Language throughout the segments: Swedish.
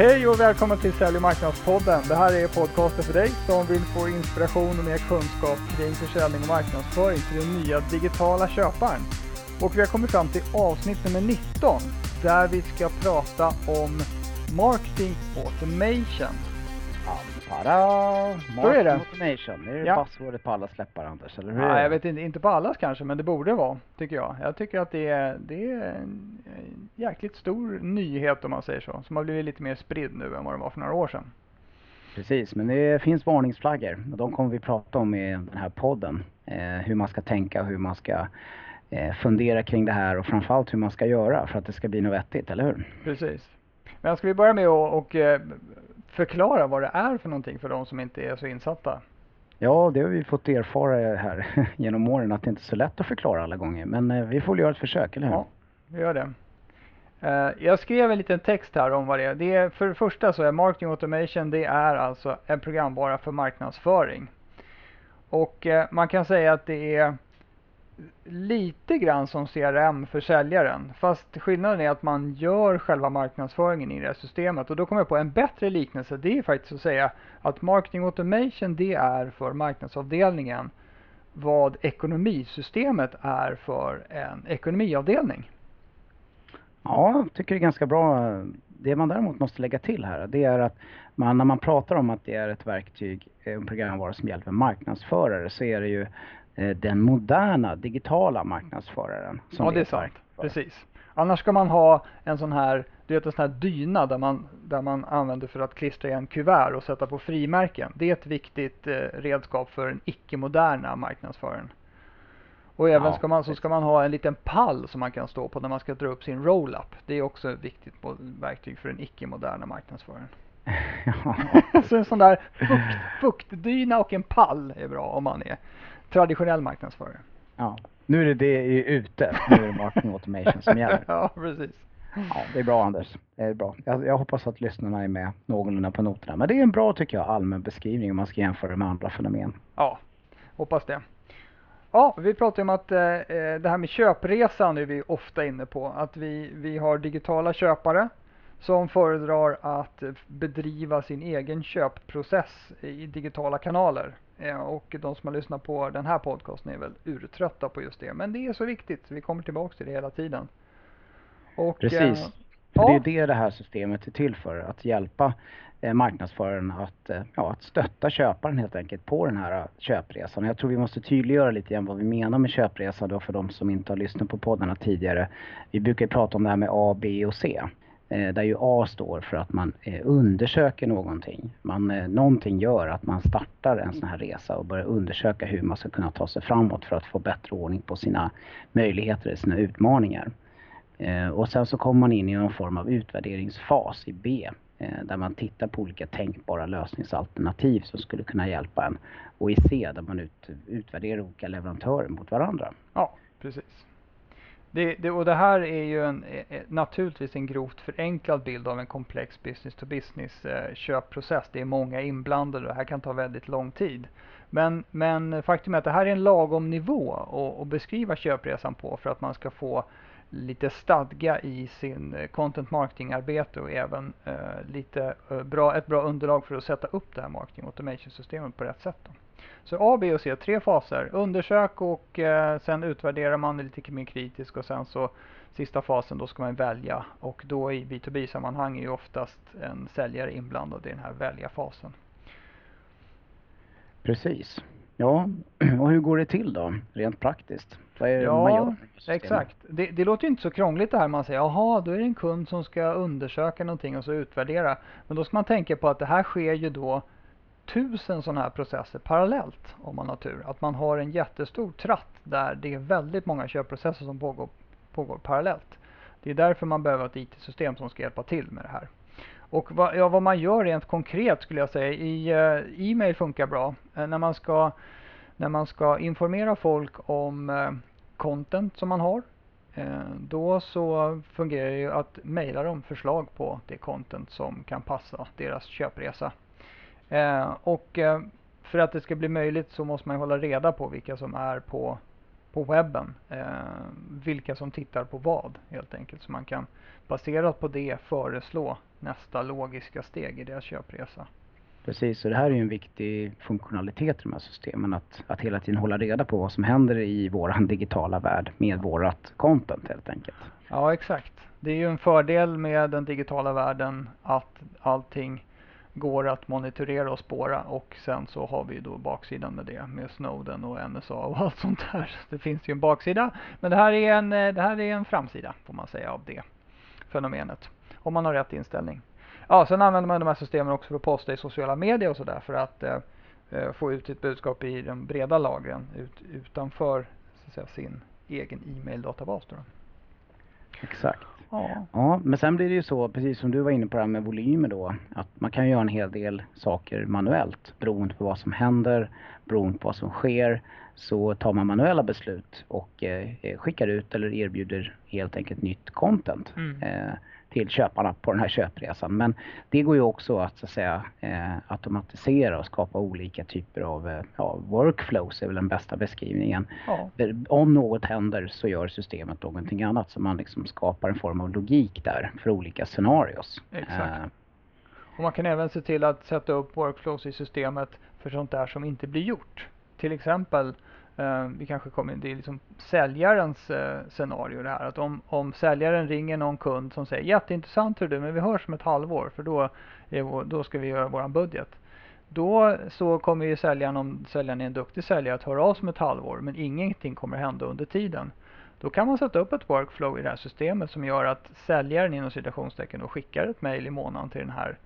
Hej och välkommen till Sälj och marknadspodden. Det här är podcasten för dig som vill få inspiration och mer kunskap kring försäljning och marknadsföring till den nya digitala köparen. Och vi har kommit fram till avsnitt nummer 19 där vi ska prata om marketing automation. Tada! Så är det. Automation, det är Ja. buzzwordet på alla släppar Anders, eller hur? Nej, jag vet inte, inte på allas kanske, men det borde vara, tycker jag. Jag tycker att det är, det är en jäkligt stor nyhet om man säger så, som har blivit lite mer spridd nu än vad det var för några år sedan. Precis, men det finns varningsflaggor och de kommer vi prata om i den här podden. Eh, hur man ska tänka, hur man ska eh, fundera kring det här och framförallt hur man ska göra för att det ska bli något vettigt, eller hur? Precis. Men ska vi börja med att och, eh, förklara vad det är för någonting för de som inte är så insatta? Ja, det har vi fått erfara här genom åren att det inte är så lätt att förklara alla gånger. Men eh, vi får väl göra ett försök, eller hur? Ja, vi gör det. Eh, jag skrev en liten text här om vad det är. Det är för det första så är marketing automation det är alltså en programvara för marknadsföring. Och eh, man kan säga att det är lite grann som CRM för säljaren. Fast skillnaden är att man gör själva marknadsföringen i det här systemet. Och då kommer jag på en bättre liknelse. Det är faktiskt att säga att marketing automation det är för marknadsavdelningen vad ekonomisystemet är för en ekonomiavdelning. Ja, jag tycker det är ganska bra. Det man däremot måste lägga till här, det är att man, när man pratar om att det är ett verktyg, en programvara som hjälper marknadsförare, så är det ju den moderna digitala marknadsföraren som Ja, det är sant. Precis. Annars ska man ha en sån här, du vet en sån här dyna där man, där man använder för att klistra igen kuvert och sätta på frimärken. Det är ett viktigt eh, redskap för den icke-moderna marknadsföraren. Och även Ja, ska man, så ska man ha en liten pall som man kan stå på när man ska dra upp sin roll-up. Det är också ett viktigt verktyg för den icke-moderna marknadsföraren. ja, så en sån där fukt, fuktdyna och en pall är bra om man är traditionell marknadsförare. ja. Nu är det det är ute, nu är det marketing automation som gäller. ja, precis. Ja, det är bra Anders. Det är bra. Jag, jag hoppas att lyssnarna är med någorlunda på noterna. Men det är en bra, tycker jag, allmän beskrivning om man ska jämföra med andra fenomen. Ja, hoppas det. Ja, vi pratar om att eh, eh, det här med köpresan är vi ofta inne på. Att vi, vi har digitala köpare som föredrar att bedriva sin egen köpprocess i digitala kanaler. Eh, och de som har lyssnat på den här podcasten är väl urtrötta på just det. Men det är så viktigt. Vi kommer tillbaka till det hela tiden. Och, Precis. eh, För ja. det är det det här systemet är till för. Att hjälpa eh, marknadsföraren att, ja, att stötta köparen helt enkelt på den här köpresan. Jag tror vi måste tydliggöra lite grann vad vi menar med köpresa då för de som inte har lyssnat på poddarna tidigare. Vi brukar prata om det här med A, B och C. Eh, där ju A står för att man eh, undersöker någonting. Man, eh, någonting gör att man startar en sån här resa och börjar undersöka hur man ska kunna ta sig framåt för att få bättre ordning på sina möjligheter, sina utmaningar. Och sen så kommer man in i någon form av utvärderingsfas i B. Där man tittar på olika tänkbara lösningsalternativ som skulle kunna hjälpa en. Och i C där man ut, utvärderar olika leverantörer mot varandra. Ja, precis. Det, det, och det här är ju en, e, e, naturligtvis en grovt förenklad bild av en komplex business to business eh, köpprocess. Det är många inblandade och det här kan ta väldigt lång tid. Men, men faktum är att det här är en lagom nivå att, att beskriva köpresan på för att man ska få lite stadga i sin eh, content marketing arbete och även eh, lite eh, bra, ett bra underlag för att sätta upp det här marketing automation systemet på rätt sätt. Då. Så A, B och C, tre faser. Undersök och eh, sen utvärderar man lite mer kritiskt och sen så sista fasen då ska man välja och då i B2B-sammanhang är ju oftast en säljare inblandad i den här välja-fasen. Precis. Ja, och hur går det till då, rent praktiskt? Vad är det Ja, man gör? Exakt. Det, det låter ju inte så krångligt det här man säger, jaha, då är det en kund som ska undersöka någonting och så utvärdera. Men då ska man tänka på att det här sker ju då tusen sådana här processer parallellt om man har tur. Att man har en jättestor tratt där det är väldigt många köpprocesser som pågår, pågår parallellt. Det är därför man behöver ett IT-system som ska hjälpa till med det här. Och vad, ja, vad man gör rent konkret skulle jag säga, i eh, e-mail funkar bra. Eh, när, man ska, när man ska informera folk om eh, content som man har. Eh, då så fungerar det ju att mejla dem förslag på det content som kan passa deras köpresa. Eh, och eh, för att det ska bli möjligt så måste man hålla reda på vilka som är på, på webben. Eh, vilka som tittar på vad helt enkelt. Så man kan baserat på det föreslå nästa logiska steg i deras köpresa. Precis, och det här är ju en viktig funktionalitet i de här systemen. Att, att hela tiden hålla reda på vad som händer i vår digitala värld med vårat content helt enkelt. Ja, exakt. Det är ju en fördel med den digitala världen att allting går att monitorera och spåra och sen så har vi då baksidan med det med Snowden och NSA och allt sånt där. Det finns ju en baksida men det här är en, eh, det här är en framsida får man säga av det fenomenet. Om man har rätt inställning. Ja, sen använder man de här systemen också för att posta i sociala medier och sådär för att eh, eh, få ut sitt budskap i de breda lagren ut, utanför så att säga, sin egen e-mail-databas. Exakt. Ja. ja, men sen blir det ju så, precis som du var inne på det här med volymer då, att man kan göra en hel del saker manuellt beroende på vad som händer, beroende på vad som sker. Så tar man manuella beslut och eh, skickar ut eller erbjuder helt enkelt nytt content. Mm. Eh, till köparna på den här köpresan. Men det går ju också att, så att säga, eh, automatisera och skapa olika typer av eh, ja, workflows är väl den bästa beskrivningen. Ja. Om något händer så gör systemet någonting annat så man liksom skapar en form av logik där för olika scenarios. Exakt. Eh. Och man kan även se till att sätta upp workflows i systemet för sånt där som inte blir gjort. Till exempel Eh, vi kanske kommer, det är liksom säljarens eh, scenario det här. Att om, om säljaren ringer någon kund som säger jätteintressant hur du, men vi hörs om ett halvår för då, är då ska vi göra vår budget. Då så kommer ju säljaren, om säljaren är en duktig säljare, att höra av sig om ett halvår men ingenting kommer hända under tiden. Då kan man sätta upp ett workflow i det här systemet som gör att säljaren inom citationstecken skickar ett mail i månaden till den här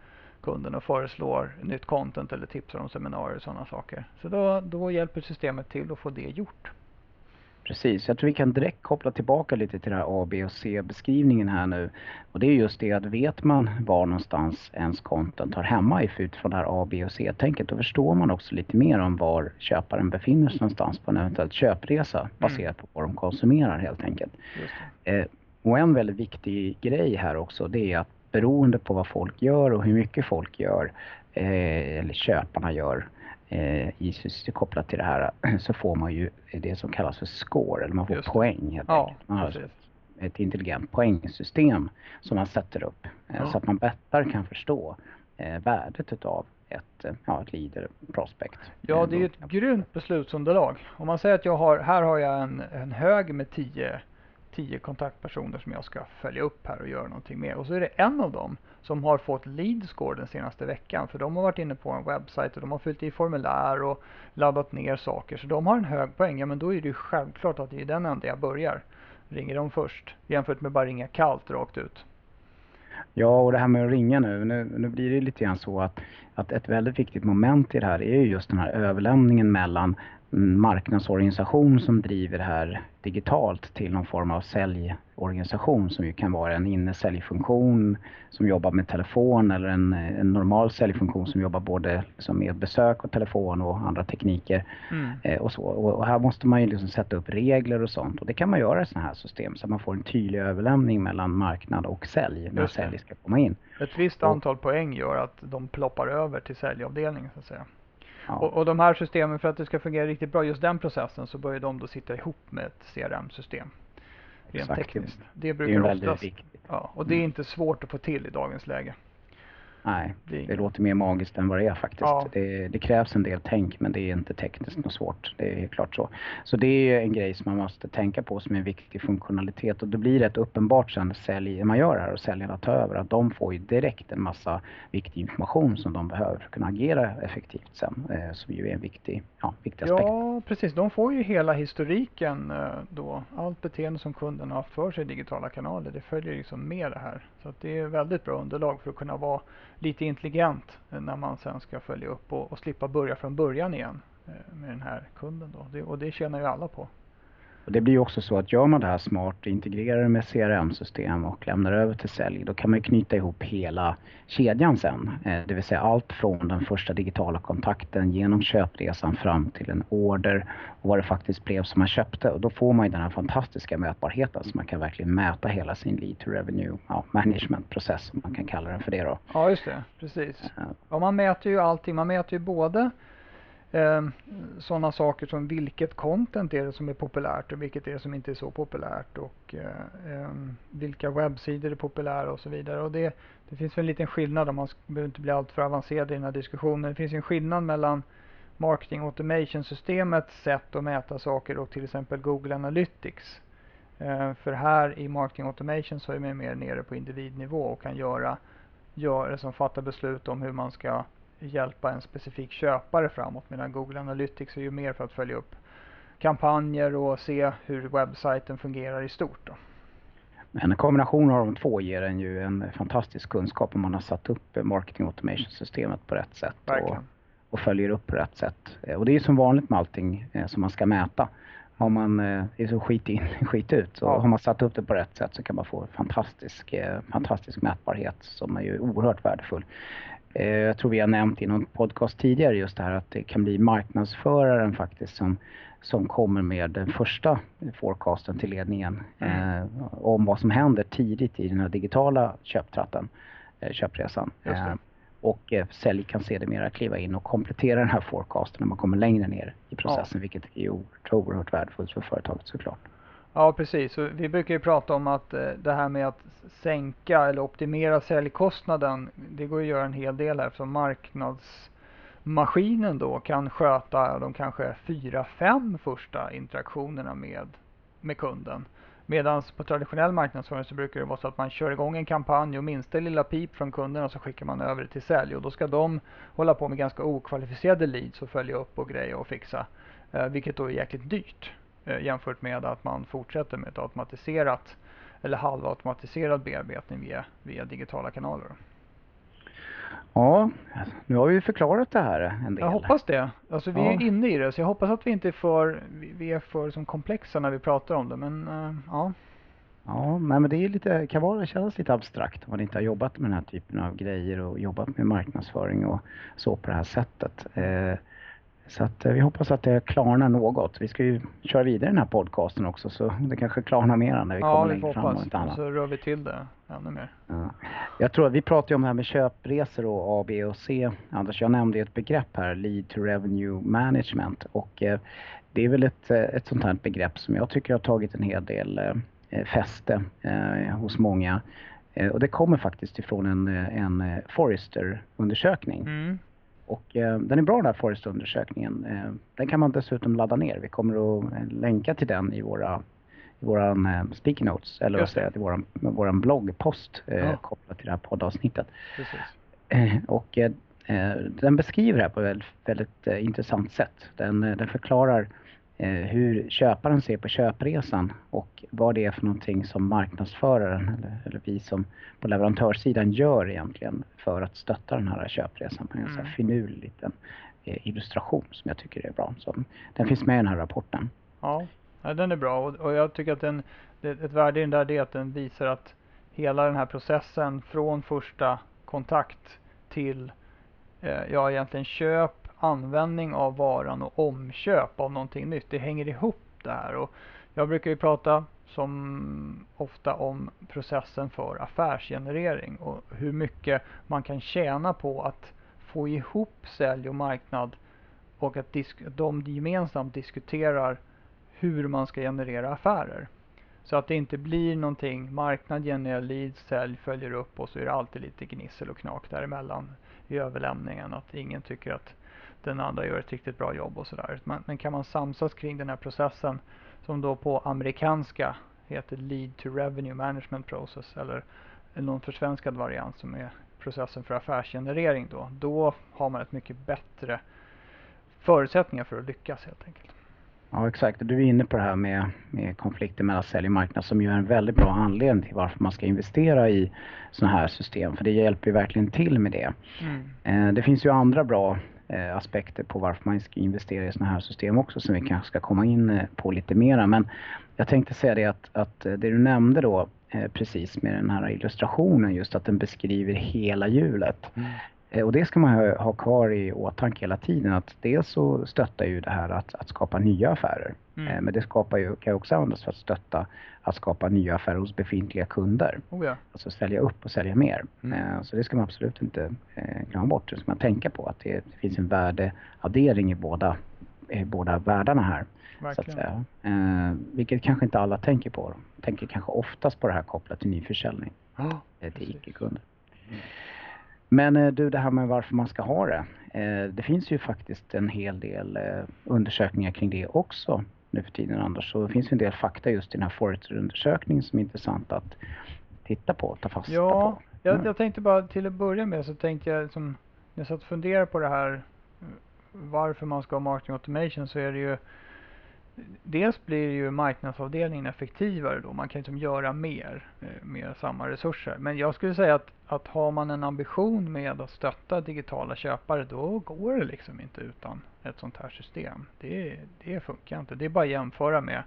kunden och föreslår nytt content eller tipsar om seminarier och sådana saker. Så då, då hjälper systemet till att få det gjort. Precis, jag tror vi kan direkt koppla tillbaka lite till den här A, B och C-beskrivningen här nu. Och det är just det att vet man var någonstans ens content har hemma utifrån det här A, B och C-tänket då förstår man också lite mer om var köparen befinner sig någonstans på en eventuell köpresa mm. baserat på vad de konsumerar helt enkelt. Eh, och en väldigt viktig grej här också det är att beroende på vad folk gör och hur mycket folk gör, eh, eller köparna gör, eh, i, kopplat till det här, så får man ju det som kallas för score, eller man får poäng helt ja, enkelt. Man har ett intelligent poängsystem som man sätter upp eh, ja. så att man bättre kan förstå värdet utav ett, ja, ett leader prospect. Ja, det är ju ett grymt beslutsunderlag. Om man säger att jag har, här har jag en, en hög med tio tio kontaktpersoner som jag ska följa upp här och göra någonting med. Och så är det en av dem som har fått lead score den senaste veckan. För de har varit inne på en webbsajt och de har fyllt i formulär och laddat ner saker. Så de har en hög poäng. Ja men då är det ju självklart att det är den enda jag börjar. Ringer de först jämfört med bara ringa kallt rakt ut. Ja, och det här med att ringa nu, nu, nu blir det lite grann så att, att ett väldigt viktigt moment i det här är ju just den här överlämningen mellan marknadsorganisation som driver det här digitalt till någon form av säljorganisation som ju kan vara en innesäljfunktion som jobbar med telefon eller en, en normal säljfunktion som jobbar både liksom med besök och telefon och andra tekniker. Mm. Eh, och, så. Och, och, här måste man ju liksom sätta upp regler och sånt och det kan man göra i sådana här system så att man får en tydlig överlämning mellan marknad och sälj när sälj ska komma in. Ett visst antal poäng gör att de ploppar över till säljavdelningen så att säga. Ja. Och, och, de här systemen, för att det ska fungera riktigt bra, just den processen, så börjar de då sitta ihop med ett CRM-system. Rent Exakt. tekniskt. Det brukar det är oftast, viktigt. Ja, och det är inte svårt att få till i dagens läge. Nej, det, det låter mer magiskt än vad det är faktiskt. Ja. Det, det, krävs en del tänk men det är inte tekniskt något svårt. Det är helt klart så. Så det är en grej som man måste tänka på som en viktig funktionalitet och det blir rätt uppenbart sen sälj, man gör det här och säljarna tar över att de får ju direkt en massa viktig information som de behöver för att kunna agera effektivt sen. Eh, som ju är en viktig, ja, viktig aspekt. Ja, precis. De får ju hela historiken eh, då. Allt beteende som kunden har för sig i digitala kanaler. Det följer liksom med det här. Så att det är väldigt bra underlag för att kunna vara lite intelligent när man sen ska följa upp och, och slippa börja från början igen eh, med den här kunden. Då. Det, och det tjänar ju alla på. Och det blir också så att gör man det här smart, integrerar det med CRM-system och lämnar över till sälj, då kan man knyta ihop hela kedjan sen. Eh, det vill säga allt från den första digitala kontakten genom köpresan fram till en order och vad det faktiskt blev som man köpte. Och då får man ju den här fantastiska mätbarheten så man kan verkligen mäta hela sin lead to revenue ja, management-process, om man kan kalla den för det då. Ja, just det. Precis. Ja, man mäter ju allting. Man mäter ju både eh, Ehm, sådana saker som vilket content är det som är populärt och vilket är det som inte är så populärt och eh, ehm, vilka webbsidor är populära och så vidare. Och det, det finns en liten skillnad, om man behöver inte bli alltför avancerad i den här diskussionen. Det finns en skillnad mellan marketing automation systemets sätt att mäta saker och till exempel Google Analytics. Eh, för här i marketing automation så är man mer nere på individnivå och kan göra, göra som fattar beslut om hur man ska hjälpa en specifik köpare framåt medan Google Analytics är ju mer för att följa upp kampanjer och se hur webbsajten fungerar i stort. Då. En kombination av de två ger en ju en fantastisk kunskap om man har satt upp marketing automation-systemet på rätt sätt och, och, följer upp på rätt sätt. Eh, och det är som vanligt med allting eh, som man ska mäta. Har man, eh, det är så skit in, skit ut. Så ja. har man satt upp det på rätt sätt så kan man få fantastisk, fantastisk mätbarhet som är ju oerhört värdefull. Eh, jag tror vi har nämnt i någon podcast tidigare just det här att det kan bli marknadsföraren faktiskt som, som kommer med den första forecasten till ledningen mm. eh, om vad som händer tidigt i den här digitala köptratten, eh, köpresan. Eh, och eh, sälj kan sedermera kliva in och komplettera den här forecasten när man kommer längre ner i processen, ja. vilket är oerhört värdefullt för företaget såklart. Ja precis, vi brukar ju prata om att eh, det här med att sänka eller optimera säljkostnaden, det går att göra en hel del här eftersom marknadsmaskinen då kan sköta de kanske fyra, fem första interaktionerna med, med kunden. Medan på traditionell marknadsföring så brukar det vara så att man kör igång en kampanj och minsta lilla pip från kunderna så skickar man över det till sälj och då ska de hålla på med ganska okvalificerade leads och följa upp och greja och fixa. Eh, vilket då är jäkligt dyrt. Eh, jämfört med att man fortsätter med ett automatiserat eller halvautomatiserad bearbetning via, via digitala kanaler. Ja, nu har vi förklarat det här en del. Jag hoppas det. Alltså vi ja. är inne i det så jag hoppas att vi inte är för, vi är för som komplexa när vi pratar om det men uh, ja. Ja, men det är lite, kan vara, kännas lite abstrakt om man inte har jobbat med den här typen av grejer och jobbat med marknadsföring och så på det här sättet. Eh, så att eh, vi hoppas att det klarnar något. Vi ska ju köra vidare den här podcasten också så det kanske klarnar mer när vi ja, kommer längre fram. Ja, vi får hoppas. Så rör vi till det ännu mer. Ja. Jag tror att vi pratar ju om det här med köpresor och A, B och C. Anders, jag nämnde ett begrepp här, Lead to Revenue Management. Och eh, det är väl ett, eh, ett sånt här begrepp som jag tycker har tagit en hel del eh, fäste eh, hos många. Eh, och det kommer faktiskt ifrån en, en Forrester-undersökning. Mm. Och eh, den är bra den här Forrest-undersökningen. Eh, den kan man dessutom ladda ner. Vi kommer att eh, länka till den i våra i våran eh, speaking notes, eller vad säger i våran, våran bloggpost eh, ja. kopplat till det här poddavsnittet. Eh, och eh, den beskriver det här på ett väldigt, väldigt intressant sätt. Den, den förklarar hur köparen ser på köpresan och vad det är för någonting som marknadsföraren eller, eller vi som på leverantörssidan gör egentligen för att stötta den här köpresan med en mm. finurlig liten eh, illustration som jag tycker är bra. Så den finns med i den här rapporten. Ja, den är bra och, och jag tycker att den, ett värde i den där är att den visar att hela den här processen från första kontakt till eh, ja, egentligen köp användning av varan och omköp av någonting nytt. Det hänger ihop det här. Och jag brukar ju prata som ofta om processen för affärsgenerering och hur mycket man kan tjäna på att få ihop sälj och marknad och att de gemensamt diskuterar hur man ska generera affärer. Så att det inte blir någonting, marknad genererar leads, sälj följer upp och så är det alltid lite gnissel och knak däremellan i överlämningen. Att ingen tycker att den andra gör ett riktigt bra jobb och sådär. Men, men kan man samsas kring den här processen som då på amerikanska heter Lead to Revenue Management Process eller någon försvenskad variant som är processen för affärsgenerering då. Då har man ett mycket bättre förutsättningar för att lyckas helt enkelt. Ja exakt, du är inne på det här med, med konflikter mellan sälj och marknad som ju är en väldigt bra anledning till varför man ska investera i sådana här system. För det hjälper ju verkligen till med det. Mm. Eh, det finns ju andra bra Eh, aspekter på varför man ska investera i sådana här system också som vi kanske ska komma in eh, på lite mera. Men jag tänkte säga det att, att eh, det du nämnde då eh, precis med den här illustrationen just att den beskriver hela hjulet. Mm. Och det ska man ha, ha kvar i åtanke hela tiden att dels så stöttar ju det här att, att skapa nya affärer. Mm. Men det skapar ju, kan ju också användas för att stötta att skapa nya affärer hos befintliga kunder. Oh ja. Alltså sälja upp och sälja mer. Mm. Så det ska man absolut inte glömma bort. Det ska man tänka på att det, det finns en värdeaddering i båda, i båda världarna här. Säga. Eh, vilket kanske inte alla tänker på. De tänker kanske oftast på det här kopplat till nyförsäljning. Ja, till icke-kunder. Mm. Men eh, du, det här med varför man ska ha det. Eh, det finns ju faktiskt en hel del eh, undersökningar kring det också nu för tiden Anders. Så det finns en del fakta just i den här Forrester-undersökningen som är intressant att titta på ta fasta ja, på. Ja, mm. jag, jag, tänkte bara till att börja med så tänkte jag som när jag satt och funderade på det här varför man ska ha marketing automation så är det ju dels blir ju marknadsavdelningen effektivare då. Man kan liksom göra mer eh, med samma resurser. Men jag skulle säga att, att har man en ambition med att stötta digitala köpare då går det liksom inte utan ett sånt här system. Det, det funkar inte. Det är bara att jämföra med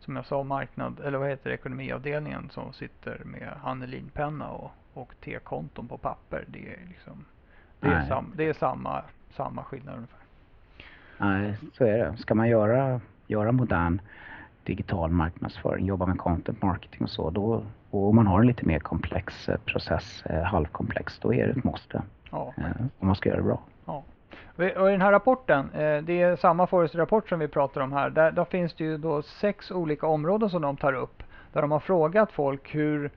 som jag sa marknad eller vad heter det, ekonomiavdelningen som sitter med Annelinpenna och, och T-konton på papper. Det är liksom det är, sam, det är samma, samma skillnad ungefär. Nej, så är det. Ska man göra göra modern digital marknadsföring, jobba med content marketing och så, då, och om man har en lite mer komplex eh, process, eh, halvkomplex, då är det ett måste. Ja. Eh, om man ska göra det bra. Ja. Och i den här rapporten, det är samma Forrester-rapport som vi pratar om här, där, där, finns det ju då sex olika områden som de tar upp. Där de har frågat folk hur,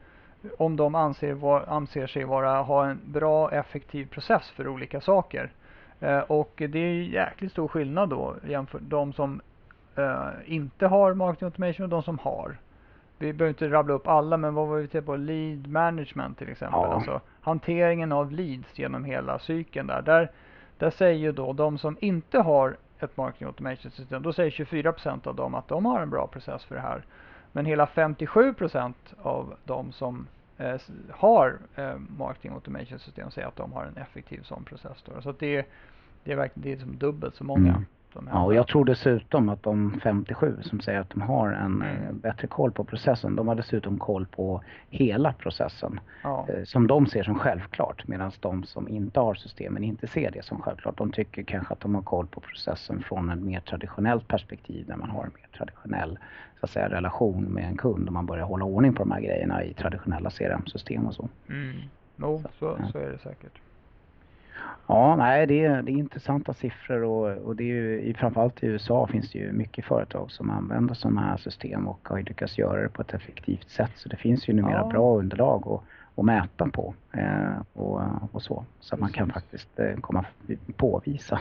om de anser, var, anser sig vara, ha en bra effektiv process för olika saker. Och det är jäkligt stor skillnad då jämfört de som uh, inte har marketing automation och de som har. Vi behöver inte rabbla upp alla, men vad var vi till på? Lead management till exempel. Ja. Alltså hanteringen av leads genom hela cykeln där. Där, där säger ju då de som inte har ett marketing automation system, då säger 24% av dem att de har en bra process för det här. Men hela 57% av de som eh, har eh, marketing automation system säger att de har en effektiv sån process. Då. Så det, det är verkligen det är som dubbelt så många. Mm. Ja, och jag tror dessutom att de 57 som säger att de har en. Eh, bättre koll på processen, de har dessutom koll på hela processen. Ja. Eh, som de ser som självklart, medan de som inte har systemen inte ser det som självklart. De tycker kanske att de har koll på processen från ett mer traditionellt perspektiv, där man har en mer traditionell så att säga, relation med en kund och man börjar hålla ordning på de här grejerna i traditionella CRM-system och så. Mm. No, så, så, så är det säkert. Ja, nej, det är, det är intressanta siffror och, och det är ju, framförallt i USA finns det ju mycket företag som använder sådana här system och har lyckats göra det på ett effektivt sätt. Så det finns ju numera ja. bra underlag att, att mäta på eh, och, och så. Så att man kan faktiskt eh, komma påvisa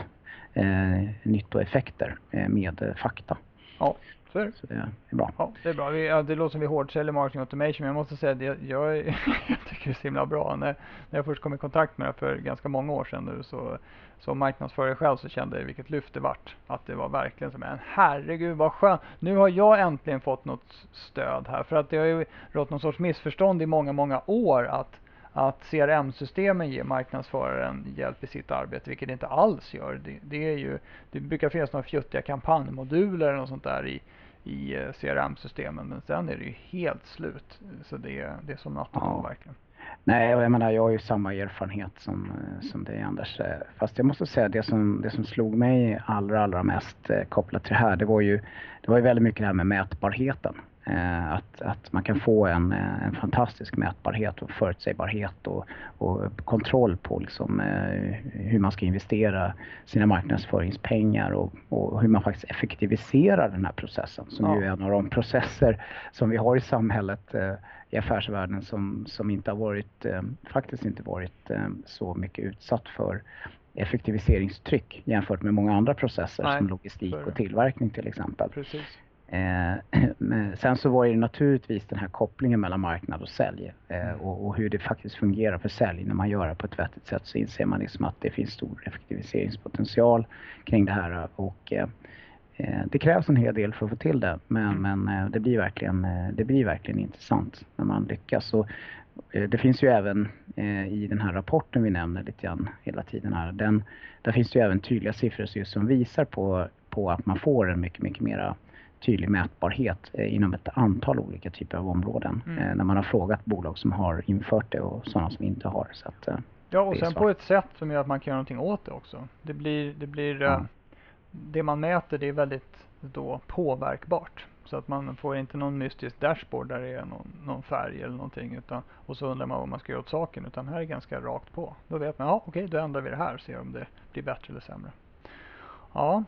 eh, nyttoeffekter eh, med fakta. Ja. Så är det. Så det är bra. Ja, det är bra. Vi, ja, det låter som vi hårdsäljer marketing automation, men jag måste säga att jag, jag, jag tycker det är så himla bra. När, när jag först kom i kontakt med det för ganska många år sedan nu så som marknadsförare själv så kände jag vilket lyft det vart. Att det var verkligen som en herregud vad skönt. Nu har jag äntligen fått något stöd här. För att det har ju rått någon sorts missförstånd i många, många år att att CRM-systemen ger marknadsföraren hjälp i sitt arbete, vilket det inte alls gör. Det, det, är ju, det brukar finnas några fjuttiga kampanjmoduler eller något sånt där i, i eh, CRM-systemen, men sen är det ju helt slut. Så det, det är som natten ja. verkligen. Nej, och jag menar jag har ju samma erfarenhet som, eh, som dig Anders. Eh, fast jag måste säga det som, det som slog mig allra, allra mest kopplat till det här, det var ju, det var ju väldigt mycket det här med mätbarheten. Eh, att, att man kan få en, eh, en fantastisk mätbarhet och förutsägbarhet och, och kontroll på liksom, eh, hur man ska investera sina marknadsföringspengar och, och, hur man faktiskt effektiviserar den här processen som ja. ju är en av de processer som vi har i samhället i affärsvärlden som, som inte har varit, faktiskt inte varit så mycket utsatt för effektiviseringstryck jämfört med många andra processer Nej, som logistik och tillverkning till exempel. Precis. Eh, sen så var det naturligtvis den här kopplingen mellan marknad och sälj eh, och, och, hur det faktiskt fungerar för sälj. När man gör det på ett vettigt sätt så inser man liksom att det finns stor effektiviseringspotential kring det här och eh, det krävs en hel del för att få till det men, mm. men det, blir verkligen, det blir verkligen intressant när man lyckas. Och, det finns ju även i den här rapporten vi nämner lite grann hela tiden här, den, där finns det ju även tydliga siffror som visar på, på att man får en mycket, mycket mera tydlig mätbarhet eh, inom ett antal olika typer av områden. Mm. Eh, när man har frågat bolag som har infört det och sådana som inte har. Så att, eh, ja, och sen på ett sätt som gör att man kan göra någonting åt det också. Det blir, det blir ja. det man mäter det är väldigt då påverkbart. Så att man får inte någon mystisk dashboard där det är någon, någon färg eller någonting. Utan, och så undrar man vad man ska göra åt saken. Utan här är ganska rakt på. Då vet man, ja okej då ändrar vi det här. Ser om det blir bättre eller sämre. Ja.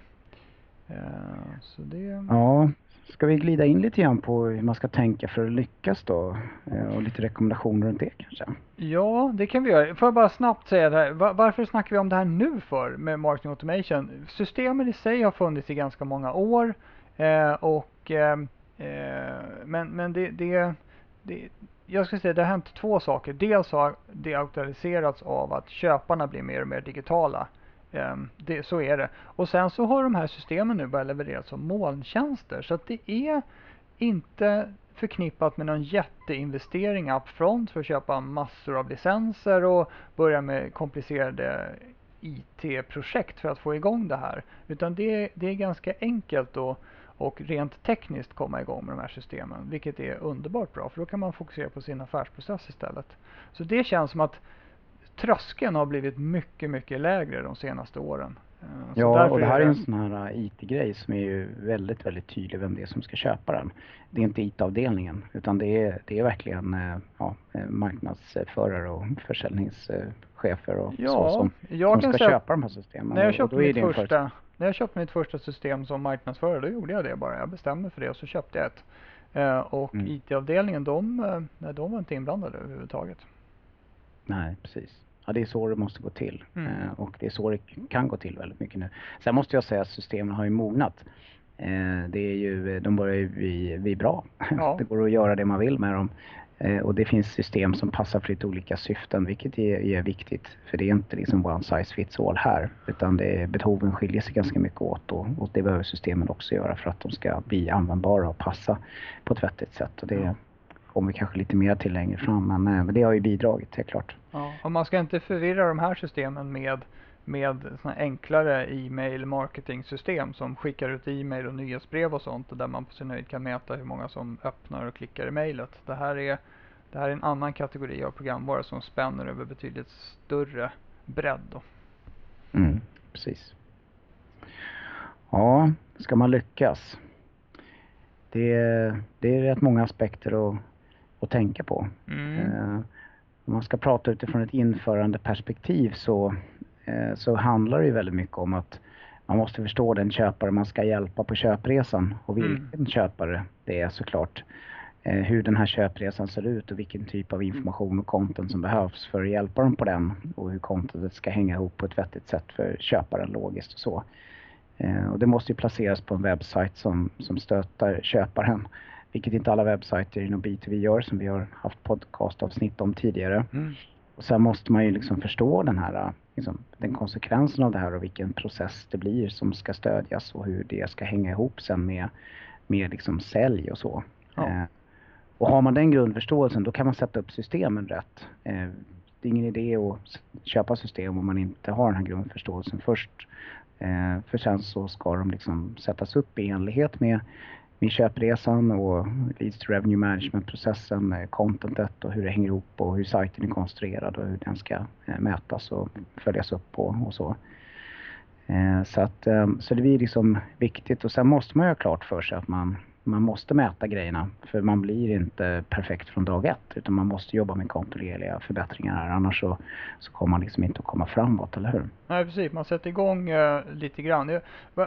Eh, det... Ja, Ska vi glida in lite grann på hur man ska tänka för att lyckas då? Eh, och lite rekommendationer runt det kanske? Ja, det kan vi göra. Får jag bara snabbt säga det här. Varför snackar vi om det här nu för med marketing automation? Systemen i sig har funnits i ganska många år. Eh, och, men men det, det, det, jag ska säga det har hänt två saker. Dels har det aktualiserats av att köparna blir mer och mer digitala. Ehm, det, så är det. Och sen så har de här systemen nu börjat levereras som molntjänster. Så att det är inte förknippat med någon jätteinvestering upfront för att köpa massor av licenser och börja med komplicerade IT-projekt för att få igång det här. Utan det, det är ganska enkelt att och rent tekniskt komma igång med de här systemen. Vilket är underbart bra för då kan man fokusera på sin affärsprocess istället. Så det känns som att tröskeln har blivit mycket, mycket lägre de senaste åren. Eh, så ja, och det här är en sån här eh, IT-grej som är ju väldigt, väldigt tydlig vem det är som ska köpa den. Det är inte IT-avdelningen utan det är, det är verkligen eh, ja, marknadsförare och försäljningschefer och ja, så som, som ska köpa de här systemen. När jag, köpte mitt första, när jag köpte mitt första system som marknadsförare då gjorde jag det bara. Jag bestämde för det och så köpte jag ett. Och mm. IT-avdelningen de, de var inte inblandade överhuvudtaget. Nej, precis. Ja, det är så det måste gå till. Mm. Eh, och det är så det kan gå till väldigt mycket nu. Sen måste jag säga att systemen har ju mognat. Eh, det är ju, de börjar ju bli, bli bra. Ja. det går att göra det man vill med dem. Eh, och det finns system som passar för lite olika syften, vilket är, är viktigt. För det är inte liksom one size fits all här. Utan det, behoven skiljer sig ganska mycket åt och, och det behöver systemen också göra för att de ska bli användbara och passa på ett vettigt sätt. Och det, kommer kanske lite mer till längre fram. Men, eh, men det har ju bidragit helt klart. Ja, och man ska inte förvirra de här systemen med med såna enklare e-mail marketing system som skickar ut e-mail och nyhetsbrev och sånt där man på sin höjd kan mäta hur många som öppnar och klickar i mejlet. Det här är det här är en annan kategori av programvara som spänner över betydligt större bredd. Då. Mm, precis. Ja, ska man lyckas? Det, det är rätt många aspekter att att tänka på. Mm. Eh, om man ska prata utifrån ett införandeperspektiv så, eh, så handlar det ju väldigt mycket om att man måste förstå den köpare man ska hjälpa på köpresan och mm. vilken mm. köpare det är såklart. Eh, hur den här köpresan ser ut och vilken typ av information och content som behövs för att hjälpa dem på den och hur contentet ska hänga ihop på ett vettigt sätt för köparen logiskt och så. Och det måste ju placeras på en webbsajt som, som stöttar köparen vilket inte alla webbsajter inom B2B gör som vi har haft podcastavsnitt om tidigare. Mm. Och sen måste man ju liksom förstå den här liksom, den konsekvensen av det här och vilken process det blir som ska stödjas och hur det ska hänga ihop sen med, med liksom sälj och så. Ja. Eh, och har man den grundförståelsen då kan man sätta upp systemen rätt. Eh, det är ingen idé att köpa system om man inte har den här grundförståelsen först. Eh, för sen så ska de liksom sättas upp i enlighet med med köpresan och leads to revenue management-processen, contentet och hur det hänger ihop och hur sajten är konstruerad och hur den ska eh, mätas och följas upp på och så. Eh, så, att, eh, så det blir liksom viktigt och sen måste man ju ha klart för sig att man man måste mäta grejerna för man blir inte perfekt från dag ett utan man måste jobba med kontinuerliga förbättringar här annars så, så kommer man liksom inte att komma framåt, eller hur? Nej precis, man sätter igång uh, eh, lite grann.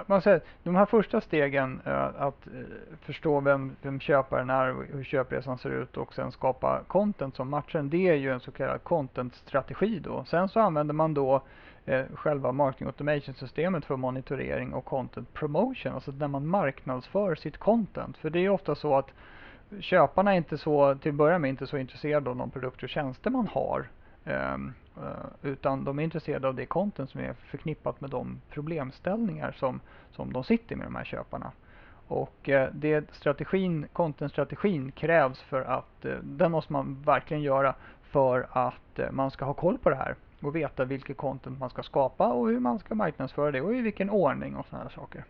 Man säger, de här första stegen uh, att uh, förstå vem, vem köparen är och hur köpresan ser ut och sen skapa content som matchen, det är ju en så kallad content-strategi då. Sen så använder man då Eh, själva marketing automation-systemet för monitorering och content promotion, alltså när man marknadsför sitt content. För det är ofta så att köparna är inte så, till att börja med inte så intresserade av de produkter och tjänster man har. Ehm, eh, utan de är intresserade av det content som är förknippat med de problemställningar som, som de sitter med de här köparna. Och eh, det strategin, content-strategin krävs för att, den måste man verkligen göra för att man ska ha koll på det här och veta vilket content man ska skapa och hur man ska marknadsföra det och i vilken ordning och sådana saker.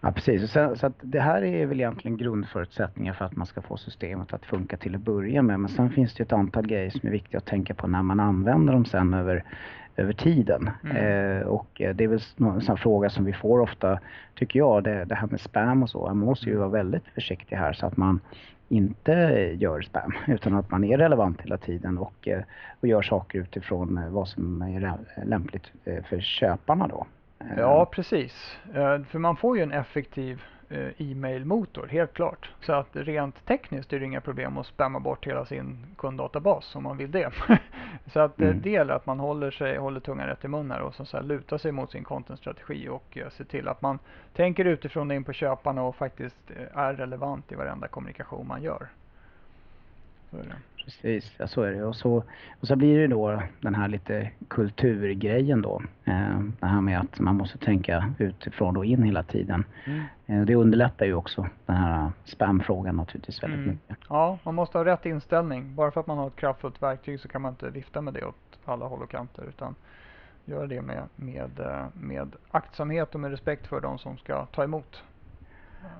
Ja, precis. Så, så det här är väl egentligen grundförutsättningar för att man ska få systemet att funka till att börja med. Men sen finns det ett antal grejer som är viktiga att tänka på när man använder dem sen över, över tiden. Mm. Eh, och det är väl en sån fråga som vi får ofta, tycker jag, det, det här med spam och så. Man måste ju vara väldigt försiktig här så att man inte gör spam utan att man är relevant hela tiden och, eh, och gör saker utifrån eh, vad som är lämpligt eh, för köparna då. Ja, precis. För man får ju en effektiv e-mailmotor, helt klart. Så att rent tekniskt är det inga problem att spamma bort hela sin kunddatabas om man vill det. så att eh, mm. det gäller att man håller, sig, håller tungan rätt i mun här och så, så lutar sig mot sin contentstrategi och uh, ser till att man tänker utifrån in på köparna och faktiskt är relevant i varenda kommunikation man gör. Så är det. Precis, ja, så är det. Och så, och så blir det då den här lite kulturgrejen då. Eh, det här med att man måste tänka utifrån och in hela tiden. Mm. Eh, det underlättar ju också den här spamfrågan naturligtvis väldigt mm. mycket. Ja, man måste ha rätt inställning. Bara för att man har ett kraftfullt verktyg så kan man inte vifta med det åt alla håll och kanter. Utan göra det med, med, eh, med aktsamhet och med respekt för de som ska ta emot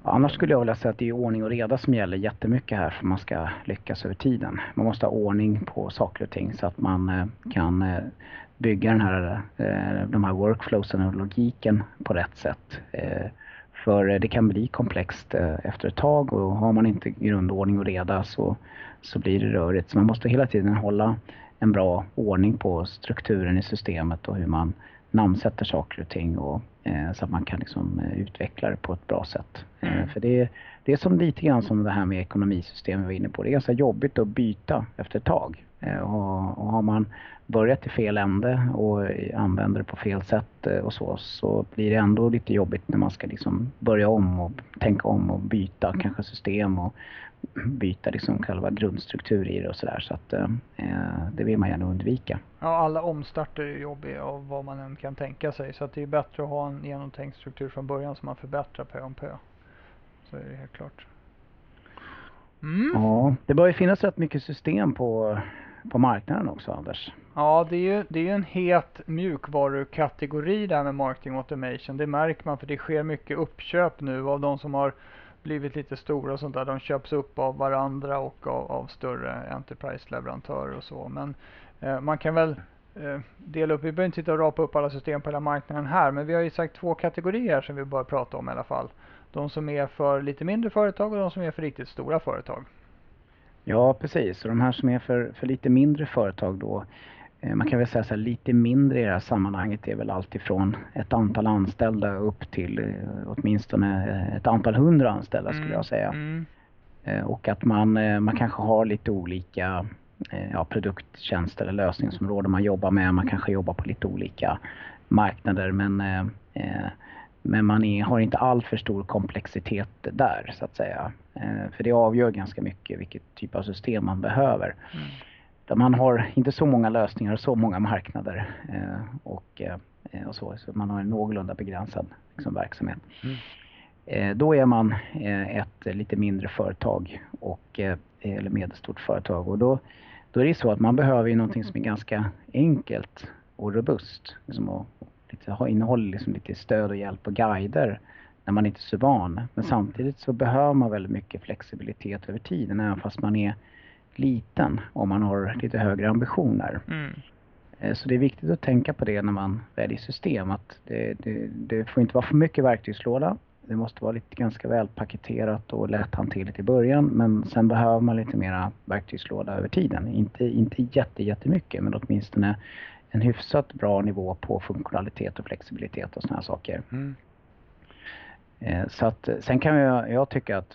Annars skulle jag vilja säga att det är ordning och reda som gäller jättemycket här för att man ska lyckas över tiden. Man måste ha ordning på saker och ting så att man eh, kan eh, bygga den här, eh, de här workflowsen och logiken på rätt sätt. För det kan bli komplext efter ett tag och har man inte grundordning och reda så, så blir det rörigt. Så man måste hela tiden hålla en bra ordning på strukturen i systemet och hur man namnsätter saker och ting och, eh, så att man kan liksom, eh, utveckla det på ett bra sätt. Eh, mm. för det, det är som lite grann som det här med ekonomisystem vi var inne på. Det är ganska jobbigt att byta efter ett tag. Eh, och, och, har man börjat i fel ände och använder det på fel sätt och så, så blir det ändå lite jobbigt när man ska liksom börja om och tänka om och byta kanske system och byta liksom själva grundstruktur i det och sådär. Så att eh, det vill man gärna undvika. Ja, alla omstarter är jobbiga av vad man än kan tänka sig. Så att det är bättre att ha en genomtänkt struktur från början som man förbättrar pö om pö. Så är det helt klart. Mm. Ja, det börjar finnas rätt mycket system på, på marknaden också Anders. Ja, det är ju det är en het mjukvarukategori där med marketing automation. Det märker man för det sker mycket uppköp nu av de som har blivit lite stora och sånt där. De köps upp av varandra och av, av större Enterprise-leverantörer och så. Men eh, man kan väl eh, dela upp, vi behöver inte sitta och rapa upp alla system på hela marknaden här, men vi har ju sagt två kategorier som vi bör prata om i alla fall. De som är för lite mindre företag och de som är för riktigt stora företag. Ja, precis. Och de här som är för, för lite mindre företag då, Eh, man kan väl säga så här, lite mindre i det här sammanhanget är väl alltifrån ett antal anställda upp till eh, åtminstone eh, ett antal hundra anställda skulle mm. jag säga. Mm. Och att man, man kanske har lite olika ja, produkttjänster eller lösningsområden man jobbar med. Man kanske jobbar på lite olika marknader men, men man är, har inte all för stor komplexitet där så att säga. För det avgör ganska mycket vilket typ av system man behöver. Mm. Där man har inte så många lösningar och så många marknader eh, och, eh, och så, så man har en någorlunda begränsad liksom, verksamhet. Mm. Eh, då är man ett lite mindre företag och, eller medelstort företag och då, då är det så att man behöver ju någonting som är ganska enkelt och robust. Liksom och lite, innehåller liksom lite stöd och hjälp och guider när man inte är så van. Men samtidigt så behöver man väldigt mycket flexibilitet över tiden även fast man är liten om man har lite högre ambitioner. Mm. Eh, så det är viktigt att tänka på det när man väljer system. Att det, det, det, får inte vara för mycket verktygslåda. Det måste vara lite ganska välpaketerat och lätthanterligt i början. Men sen behöver man lite mera verktygslåda över tiden. Inte, inte jätte, jättemycket men åtminstone en hyfsat bra nivå på funktionalitet och flexibilitet och sådana här saker. Mm. Eh, så att, sen kan jag, jag tycka att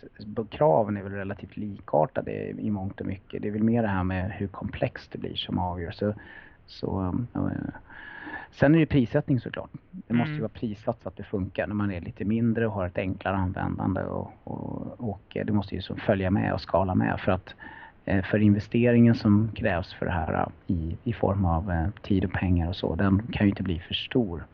funktionalitetskraven är väl relativt likartade i mångt och mycket. Det är väl mer det här med hur komplext det blir som avgör. Så, så, äh, sen är det prissättning såklart. Det måste ju mm. vara prissatt så att det funkar när man är lite mindre och har ett enklare användande och, och, och det måste ju så följa med och skala med för att eh, för investeringen som krävs för det här i, i form av tid och pengar och så, den kan ju inte bli för stor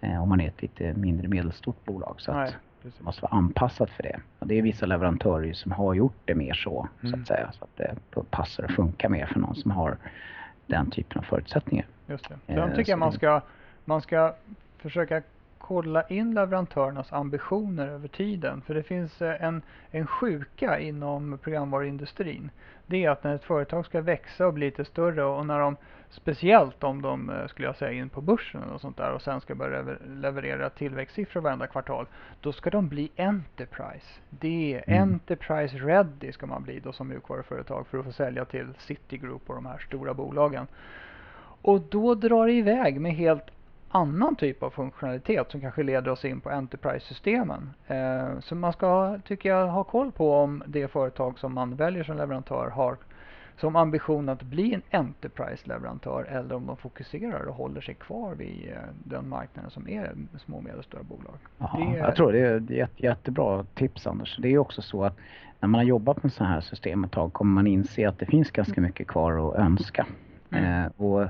eh, om man är ett lite mindre medelstort bolag. Så att det måste vara anpassat för det. Och det är vissa leverantörer som har gjort det mer så, mm. så att mm. säga. Så att det passar och funkar mer för någon som har den typen av förutsättningar. Just det. Sen eh, tycker jag man ska, man ska försöka kolla in leverantörernas ambitioner över tiden. För det finns eh, en, en sjuka inom programvaruindustrin. Det är att när ett företag ska växa och bli lite större och när de Speciellt om de, eh, skulle jag säga, in på börsen och sånt där och sen ska börja leverera tillväxtsiffror varenda kvartal. Då ska de bli Enterprise. Det är mm. Enterprise Ready ska man bli då som mjukvaruföretag för att få sälja till Citigroup och de här stora bolagen. Och då drar det iväg med helt annan typ av funktionalitet som kanske leder oss in på Enterprise-systemen. Eh, så man ska, tycker jag, ha koll på om det företag som man väljer som leverantör har som ambition att bli en Enterprise-leverantör eller om de fokuserar och håller sig kvar vid eh, den marknaden som är små och medelstora bolag. Aha, det. Jag tror det är ett jättebra tips Anders. Det är också så att när man har jobbat med sådana här system ett tag kommer man inse att det finns ganska mycket kvar att önska. Mm. Eh, och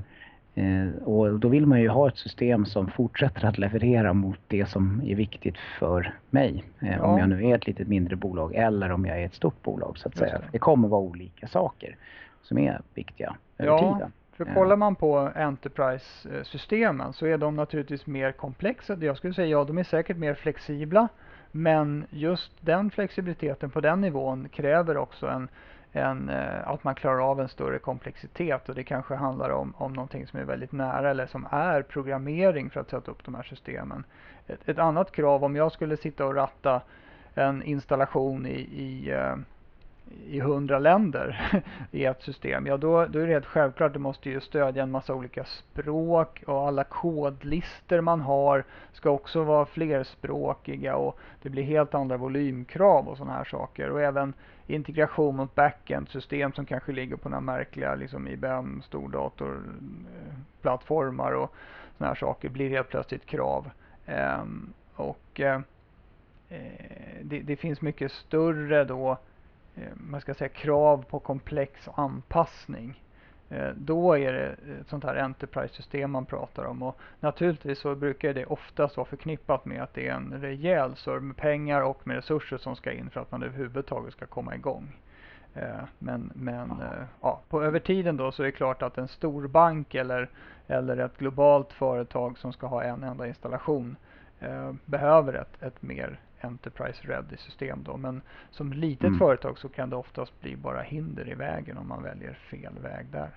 och då vill man ju ha ett system som fortsätter att leverera mot det som är viktigt för mig. Eh, ja. Om jag nu är ett litet mindre bolag eller om jag är ett stort bolag så att säga. Det. det. kommer vara olika saker som är viktiga över ja. tiden. För kollar man på Enterprise-systemen så är de naturligtvis mer komplexa. Jag skulle säga ja, de är säkert mer flexibla. Men just den flexibiliteten på den nivån kräver också en en, eh, att man klarar av en större komplexitet och det kanske handlar om, om någonting som är väldigt nära eller som är programmering för att sätta upp de här systemen. Ett, ett annat krav om jag skulle sitta och ratta en installation i, i eh, i hundra länder i ett system, ja då, då är det helt självklart, det måste ju stödja en massa olika språk och alla kodlister man har ska också vara flerspråkiga och det blir helt andra volymkrav och sådana här saker. Och även integration mot backend-system som kanske ligger på några märkliga liksom IBM stordatorplattformar eh, och sådana här saker blir helt plötsligt krav. Ehm, och eh, eh, det, det, finns mycket större då man ska säga, krav på komplex anpassning. Eh, då är det ett sånt här Enterprise-system man pratar om. Och naturligtvis så brukar det oftast vara förknippat med att det är en rejäl surr med pengar och med resurser som ska in för att man överhuvudtaget ska komma igång. Eh, men, men ja, på över tiden då så är det klart att en stor bank eller, eller ett globalt företag som ska ha en enda installation behöver ett, ett mer Enterprise Ready system då. Men som litet mm. företag så kan det oftast bli bara hinder i vägen om man väljer fel väg där.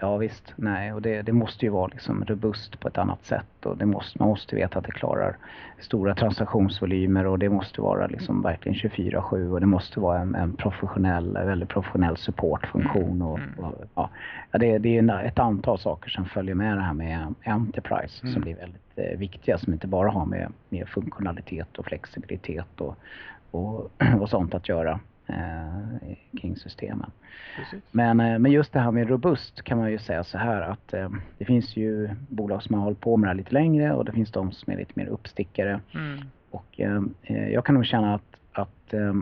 Ja visst, nej och det, det måste ju vara liksom robust på ett annat sätt och det måste, man måste veta att det klarar stora transaktionsvolymer och det måste vara liksom verkligen 24-7 och det måste vara en, en professionell, väldigt professionell supportfunktion och, mm. och ja, det, det är ett antal saker som följer med det här med Enterprise mm. som blir väldigt eh, viktiga som inte bara har med, med funktionalitet och flexibilitet och, och, och sånt att göra kring systemen. Men, eh, men just det här med robust kan man ju säga så här att eh, det finns ju bolag som har hållit på med det här lite längre och det finns de som är lite mer uppstickare. Mm. Och eh, eh jag kan nog känna att, att eh,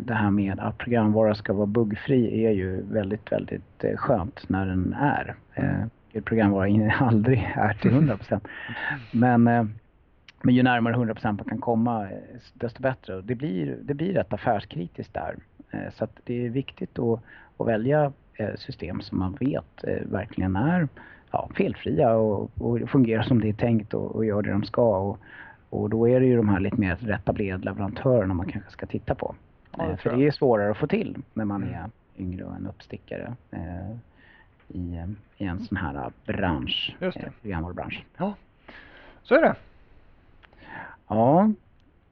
det här med att programvara ska vara buggfri är ju väldigt, väldigt skönt när den är. Mm. programvara aldrig är till 100%. Men men ju närmare 100% man kan komma desto bättre. Det blir, det blir rätt affärskritiskt där. Eh, så det är viktigt att, att välja eh, system som man vet eh, verkligen är ja, felfria och, och fungerar som det är tänkt och, och gör det de ska. Och, och då är det ju de här lite mer etablerade leverantörerna man kanske ska titta på. Ja, För det är svårare att få till när man är yngre och en uppstickare eh, i, i en sån här bransch, programvarubransch. Ja, så är det. Ja,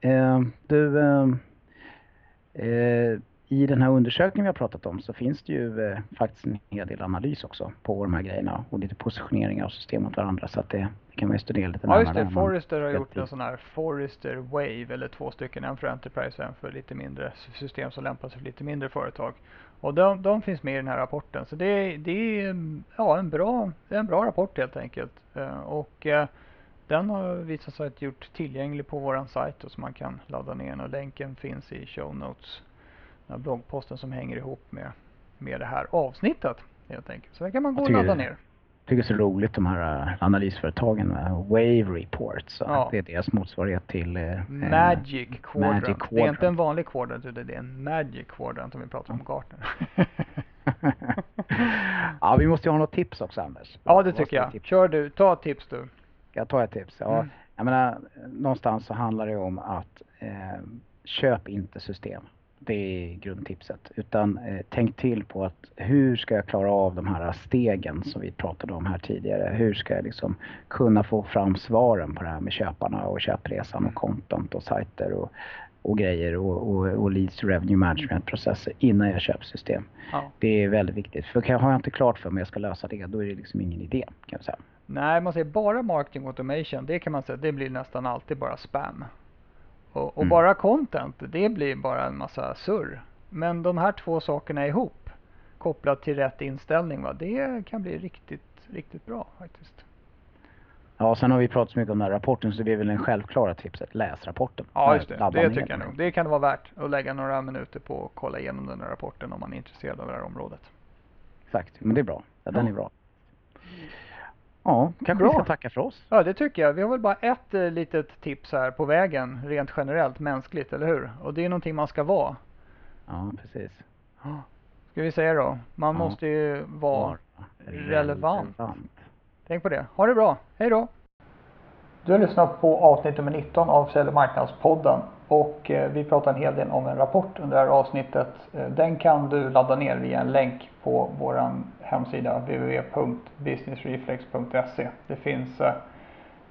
eh, du, eh, eh, i den här undersökningen vi har pratat om så finns det ju eh, faktiskt en hel del analys också på de här grejerna och lite positioneringar av system mot varandra så att det, det kan man ju studera lite närmare. Ja just det, Forrester har gjort en sån här Forrester Wave eller två stycken, en för Enterprise och en för lite mindre system som lämpar sig för lite mindre företag. Och de, de finns med i den här rapporten så det, det är ja, en, bra, en bra rapport helt enkelt. Uh, och den har visat sig att gjort tillgänglig på våran sajt och så man kan ladda ner den och länken finns i show notes. Den här bloggposten som hänger ihop med, med det här avsnittet helt enkelt. Så där kan man gå och ladda ner. Jag tycker det är så roligt de här uh, analysföretagen Wave Reports. Ja. Det är deras motsvarighet till uh, Magic, Quadrant. Magic Quadrant. Det är inte en vanlig Quadrant utan det är en Magic Quadrant om vi pratar om Gartner. ja, vi måste ju ha något tips också Anders. Ja, det tycker jag. Kör du, ta tips du. Jag ta ett tips? Ja. Mm. Jag menar, någonstans så handlar det om att eh, köp inte system. Det är grundtipset. Utan eh, tänk till på att hur ska jag klara av de här stegen som vi pratade om här tidigare. Hur ska jag liksom kunna få fram svaren på det här med köparna och köpresan och content och sajter och, och grejer och, och, och leads revenue management processer innan jag köper system. Ja. Det är väldigt viktigt. För har jag inte klart för mig jag ska lösa det, då är det liksom ingen idé kan jag säga. Nej, man säger bara marketing automation, det kan man säga, det blir nästan alltid bara spam. Och, och mm. bara content, det blir bara en massa surr. Men de här två sakerna ihop, kopplat till rätt inställning, va, det kan bli riktigt, riktigt bra faktiskt. Ja, sen har vi pratat så mycket om den här rapporten så det är väl en självklara tipset. Läs rapporten. Ja, just det. Det tycker jag nog. Det kan vara värt att lägga några minuter på att kolla igenom den här rapporten om man är intresserad av det här området. Exakt, men det är bra. Ja, den är bra. Ja, kanske Bra. vi ska tacka för oss. Ja, det tycker jag. Vi har väl bara ett eh, litet tips här på vägen, rent generellt mänskligt, eller hur? Och det är någonting man ska vara. Ja, precis. Ska vi säga då? Man ja. måste ju vara relevant. relevant. Tänk på det. Ha det bra. Hej då! Du har lyssnat på avsnitt nummer 19 av Sälj och marknadspodden och eh, vi pratar en hel del om en rapport under det här avsnittet. Eh, den kan du ladda ner via en länk på vår hemsida www.businessreflex.se. Det finns eh,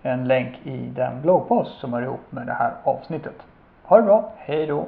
en länk i den bloggpost som hör ihop med det här avsnittet. Ha det bra, hej då!